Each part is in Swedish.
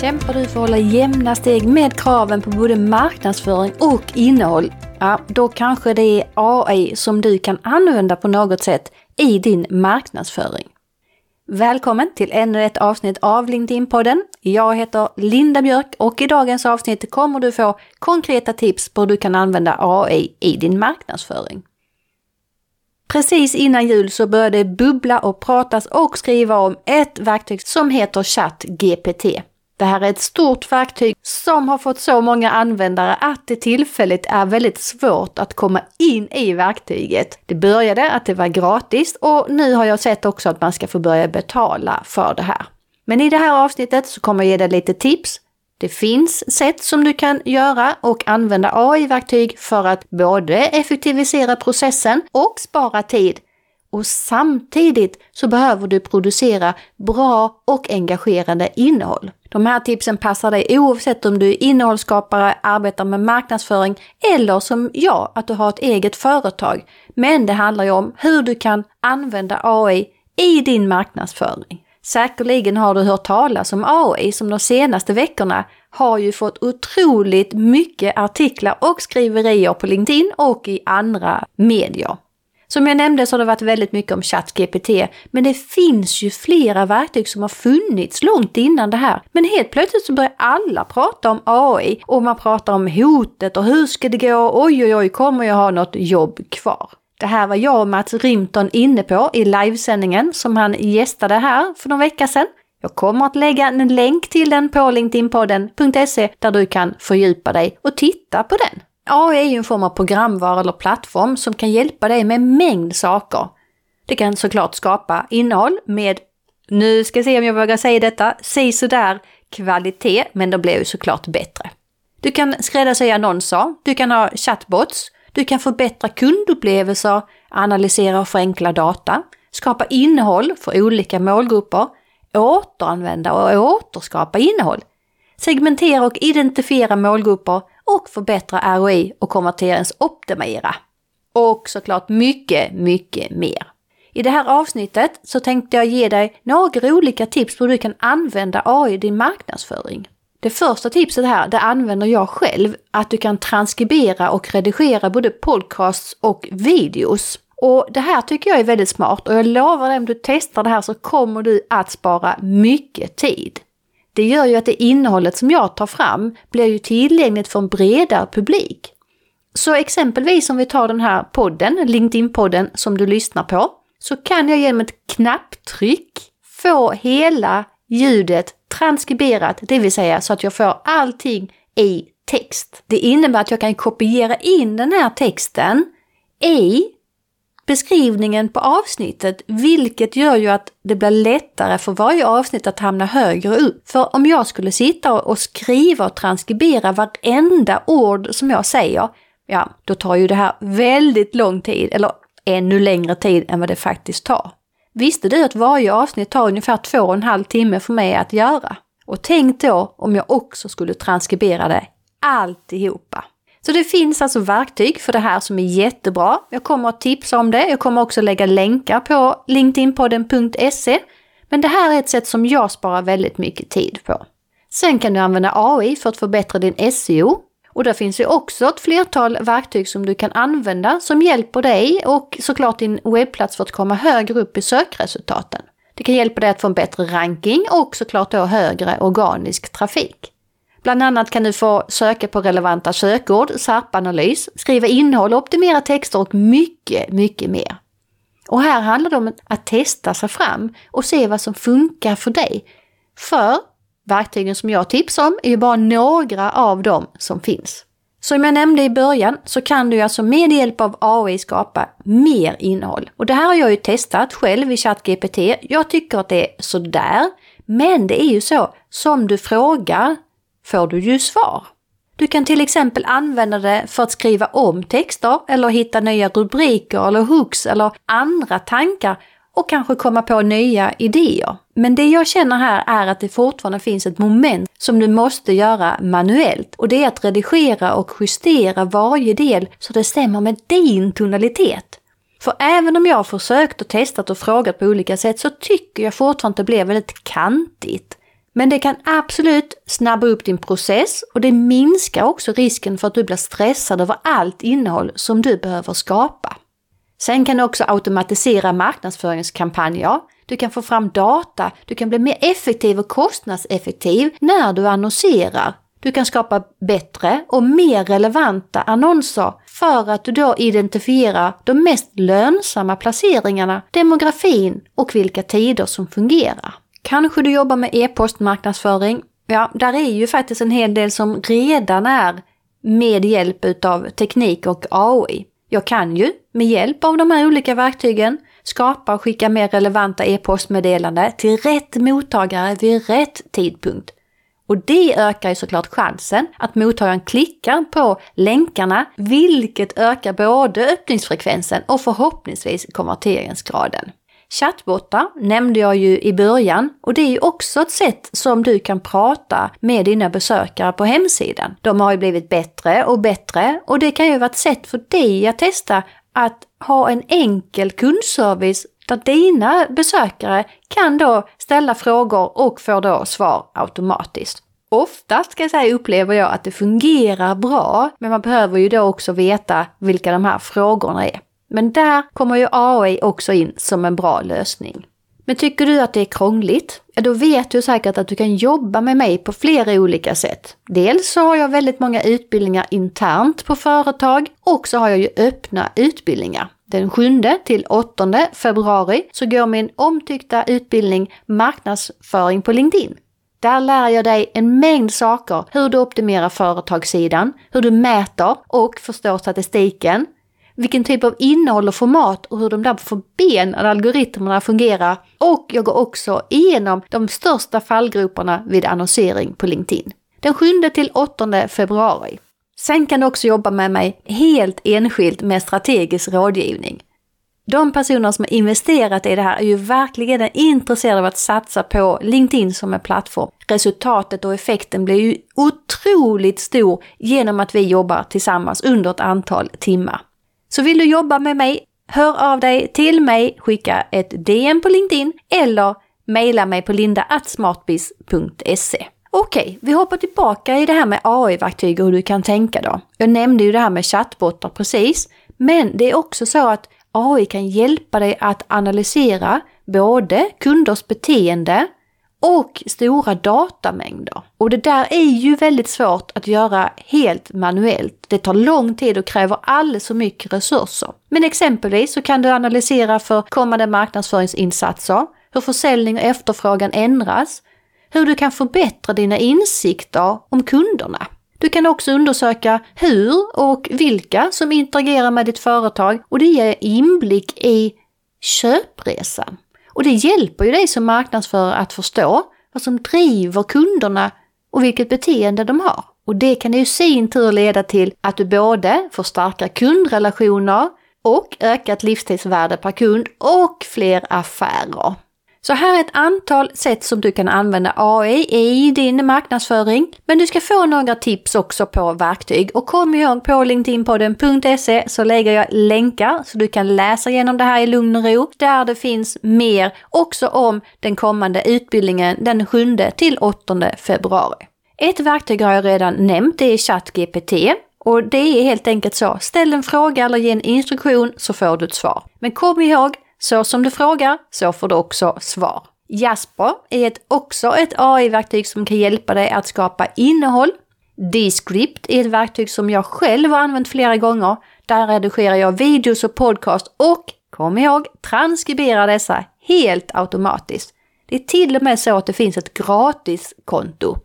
Kämpar du för att hålla jämna steg med kraven på både marknadsföring och innehåll? Ja, då kanske det är AI som du kan använda på något sätt i din marknadsföring. Välkommen till ännu ett avsnitt av LinkedIn-podden. Jag heter Linda Björk och i dagens avsnitt kommer du få konkreta tips på hur du kan använda AI i din marknadsföring. Precis innan jul så började det bubbla och pratas och skriva om ett verktyg som heter ChatGPT. Det här är ett stort verktyg som har fått så många användare att det tillfälligt är väldigt svårt att komma in i verktyget. Det började att det var gratis och nu har jag sett också att man ska få börja betala för det här. Men i det här avsnittet så kommer jag ge dig lite tips. Det finns sätt som du kan göra och använda AI-verktyg för att både effektivisera processen och spara tid och samtidigt så behöver du producera bra och engagerande innehåll. De här tipsen passar dig oavsett om du är innehållsskapare, arbetar med marknadsföring eller som jag, att du har ett eget företag. Men det handlar ju om hur du kan använda AI i din marknadsföring. Säkerligen har du hört talas om AI som de senaste veckorna har ju fått otroligt mycket artiklar och skriverier på LinkedIn och i andra medier. Som jag nämnde så har det varit väldigt mycket om ChatGPT, men det finns ju flera verktyg som har funnits långt innan det här. Men helt plötsligt så börjar alla prata om AI och man pratar om hotet och hur ska det gå? Oj, oj, oj, kommer jag ha något jobb kvar? Det här var jag och Mats Rimton inne på i livesändningen som han gästade här för någon vecka sedan. Jag kommer att lägga en länk till den på linkedinpodden.se där du kan fördjupa dig och titta på den. AI är ju en form av programvara eller plattform som kan hjälpa dig med en mängd saker. Det kan såklart skapa innehåll med, nu ska jag se om jag vågar säga detta, säg sådär kvalitet, men de blir ju såklart bättre. Du kan skräddarsy annonser, du kan ha chatbots, du kan förbättra kundupplevelser, analysera och förenkla data, skapa innehåll för olika målgrupper, återanvända och återskapa innehåll, segmentera och identifiera målgrupper och förbättra ROI och konverteringsoptimera. Och såklart mycket, mycket mer. I det här avsnittet så tänkte jag ge dig några olika tips på hur du kan använda AI i din marknadsföring. Det första tipset här, det använder jag själv, att du kan transkribera och redigera både podcasts och videos. Och det här tycker jag är väldigt smart och jag lovar dig om du testar det här så kommer du att spara mycket tid. Det gör ju att det innehållet som jag tar fram blir ju tillgängligt för en bredare publik. Så exempelvis om vi tar den här podden, LinkedIn-podden som du lyssnar på, så kan jag genom ett knapptryck få hela ljudet transkriberat, det vill säga så att jag får allting i text. Det innebär att jag kan kopiera in den här texten i beskrivningen på avsnittet, vilket gör ju att det blir lättare för varje avsnitt att hamna högre upp. För om jag skulle sitta och skriva och transkribera varenda ord som jag säger, ja, då tar ju det här väldigt lång tid, eller ännu längre tid än vad det faktiskt tar. Visste du att varje avsnitt tar ungefär två och en halv timme för mig att göra? Och tänk då om jag också skulle transkribera det alltihopa. Så det finns alltså verktyg för det här som är jättebra. Jag kommer att tipsa om det. Jag kommer också lägga länkar på linkedinpodden.se. Men det här är ett sätt som jag sparar väldigt mycket tid på. Sen kan du använda AI för att förbättra din SEO. Och där finns ju också ett flertal verktyg som du kan använda som hjälper dig och såklart din webbplats för att komma högre upp i sökresultaten. Det kan hjälpa dig att få en bättre ranking och såklart då högre organisk trafik. Bland annat kan du få söka på relevanta sökord, SARP-analys, skriva innehåll, optimera texter och mycket, mycket mer. Och här handlar det om att testa sig fram och se vad som funkar för dig. För verktygen som jag tipsar om är ju bara några av dem som finns. Som jag nämnde i början så kan du alltså med hjälp av AI skapa mer innehåll. Och det här har jag ju testat själv i ChatGPT. Jag tycker att det är sådär. Men det är ju så, som du frågar får du ju svar. Du kan till exempel använda det för att skriva om texter eller hitta nya rubriker eller hooks eller andra tankar och kanske komma på nya idéer. Men det jag känner här är att det fortfarande finns ett moment som du måste göra manuellt och det är att redigera och justera varje del så det stämmer med din tonalitet. För även om jag har försökt och testat och frågat på olika sätt så tycker jag fortfarande att det blir väldigt kantigt. Men det kan absolut snabba upp din process och det minskar också risken för att du blir stressad över allt innehåll som du behöver skapa. Sen kan du också automatisera marknadsföringskampanjer. Du kan få fram data, du kan bli mer effektiv och kostnadseffektiv när du annonserar. Du kan skapa bättre och mer relevanta annonser för att du då identifierar de mest lönsamma placeringarna, demografin och vilka tider som fungerar. Kanske du jobbar med e-postmarknadsföring. Ja, där är ju faktiskt en hel del som redan är med hjälp utav teknik och AI. Jag kan ju med hjälp av de här olika verktygen skapa och skicka mer relevanta e-postmeddelanden till rätt mottagare vid rätt tidpunkt. Och det ökar ju såklart chansen att mottagaren klickar på länkarna, vilket ökar både öppningsfrekvensen och förhoppningsvis konverteringsgraden. Chattbottar nämnde jag ju i början och det är ju också ett sätt som du kan prata med dina besökare på hemsidan. De har ju blivit bättre och bättre och det kan ju vara ett sätt för dig att testa att ha en enkel kundservice där dina besökare kan då ställa frågor och får då svar automatiskt. Oftast ska jag säga upplever jag att det fungerar bra, men man behöver ju då också veta vilka de här frågorna är. Men där kommer ju AI också in som en bra lösning. Men tycker du att det är krångligt? Ja, då vet du säkert att du kan jobba med mig på flera olika sätt. Dels så har jag väldigt många utbildningar internt på företag och så har jag ju öppna utbildningar. Den 7 till 8 februari så går min omtyckta utbildning marknadsföring på LinkedIn. Där lär jag dig en mängd saker, hur du optimerar företagssidan, hur du mäter och förstår statistiken, vilken typ av innehåll och format och hur de där förbenade algoritmerna fungerar. Och jag går också igenom de största fallgroparna vid annonsering på LinkedIn. Den 7 till 8 februari. Sen kan du också jobba med mig helt enskilt med strategisk rådgivning. De personer som har investerat i det här är ju verkligen intresserade av att satsa på LinkedIn som en plattform. Resultatet och effekten blir ju otroligt stor genom att vi jobbar tillsammans under ett antal timmar. Så vill du jobba med mig, hör av dig till mig, skicka ett DM på LinkedIn eller mejla mig på linda.smartbiz.se. Okej, vi hoppar tillbaka i det här med AI-verktyg och hur du kan tänka då. Jag nämnde ju det här med chattbottar precis, men det är också så att AI kan hjälpa dig att analysera både kunders beteende och stora datamängder. Och det där är ju väldigt svårt att göra helt manuellt. Det tar lång tid och kräver alldeles för mycket resurser. Men exempelvis så kan du analysera för kommande marknadsföringsinsatser, hur försäljning och efterfrågan ändras, hur du kan förbättra dina insikter om kunderna. Du kan också undersöka hur och vilka som interagerar med ditt företag och det ger inblick i köpresan. Och det hjälper ju dig som marknadsförare att förstå vad som driver kunderna och vilket beteende de har. Och det kan i sin tur leda till att du både får starka kundrelationer och ökat livstidsvärde per kund och fler affärer. Så här är ett antal sätt som du kan använda AI i din marknadsföring. Men du ska få några tips också på verktyg. Och kom ihåg på linkedinpodden.se så lägger jag länkar så du kan läsa igenom det här i lugn och ro. Där det finns mer också om den kommande utbildningen den 7 till 8 februari. Ett verktyg har jag redan nämnt, det är ChatGPT. Och det är helt enkelt så, ställ en fråga eller ge en instruktion så får du ett svar. Men kom ihåg, så som du frågar, så får du också svar. Jasper är ett, också ett AI-verktyg som kan hjälpa dig att skapa innehåll. Descript är ett verktyg som jag själv har använt flera gånger. Där redigerar jag videos och podcast och, kom ihåg, transkriberar dessa helt automatiskt. Det är till och med så att det finns ett gratiskonto.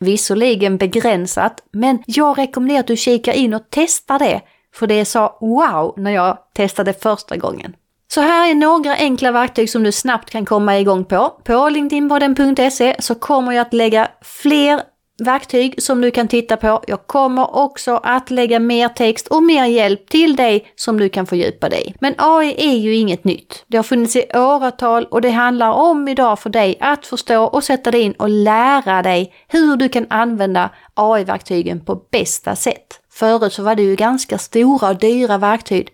Visserligen begränsat, men jag rekommenderar att du kikar in och testar det. För det sa wow när jag testade första gången. Så här är några enkla verktyg som du snabbt kan komma igång på. På linkedinpodden.se så kommer jag att lägga fler verktyg som du kan titta på. Jag kommer också att lägga mer text och mer hjälp till dig som du kan fördjupa dig i. Men AI är ju inget nytt. Det har funnits i åratal och det handlar om idag för dig att förstå och sätta dig in och lära dig hur du kan använda AI-verktygen på bästa sätt. Förut så var det ju ganska stora och dyra verktyg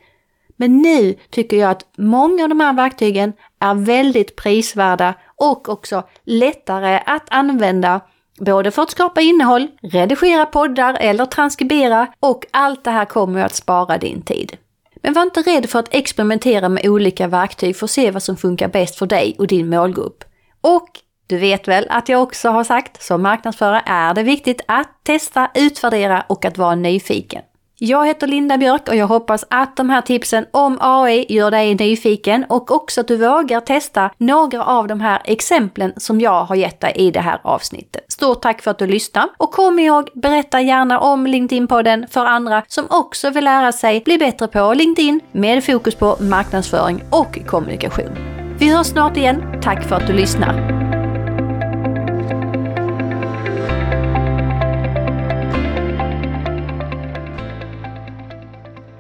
men nu tycker jag att många av de här verktygen är väldigt prisvärda och också lättare att använda Både för att skapa innehåll, redigera poddar eller transkribera och allt det här kommer att spara din tid. Men var inte rädd för att experimentera med olika verktyg för att se vad som funkar bäst för dig och din målgrupp. Och du vet väl att jag också har sagt, som marknadsförare är det viktigt att testa, utvärdera och att vara nyfiken. Jag heter Linda Björk och jag hoppas att de här tipsen om AI gör dig nyfiken och också att du vågar testa några av de här exemplen som jag har gett dig i det här avsnittet. Stort tack för att du lyssnar och kom ihåg, berätta gärna om LinkedIn-podden för andra som också vill lära sig bli bättre på LinkedIn med fokus på marknadsföring och kommunikation. Vi hörs snart igen. Tack för att du lyssnar.